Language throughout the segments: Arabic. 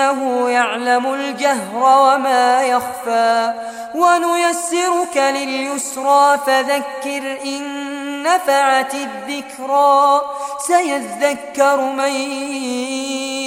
إنه يعلم الجهر وما يخفى ونيسرك لليسرى فذكر إن نفعت الذكرى سيذكر من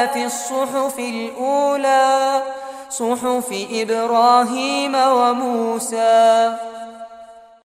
لفي الصحف الأولى صحف إبراهيم وموسى.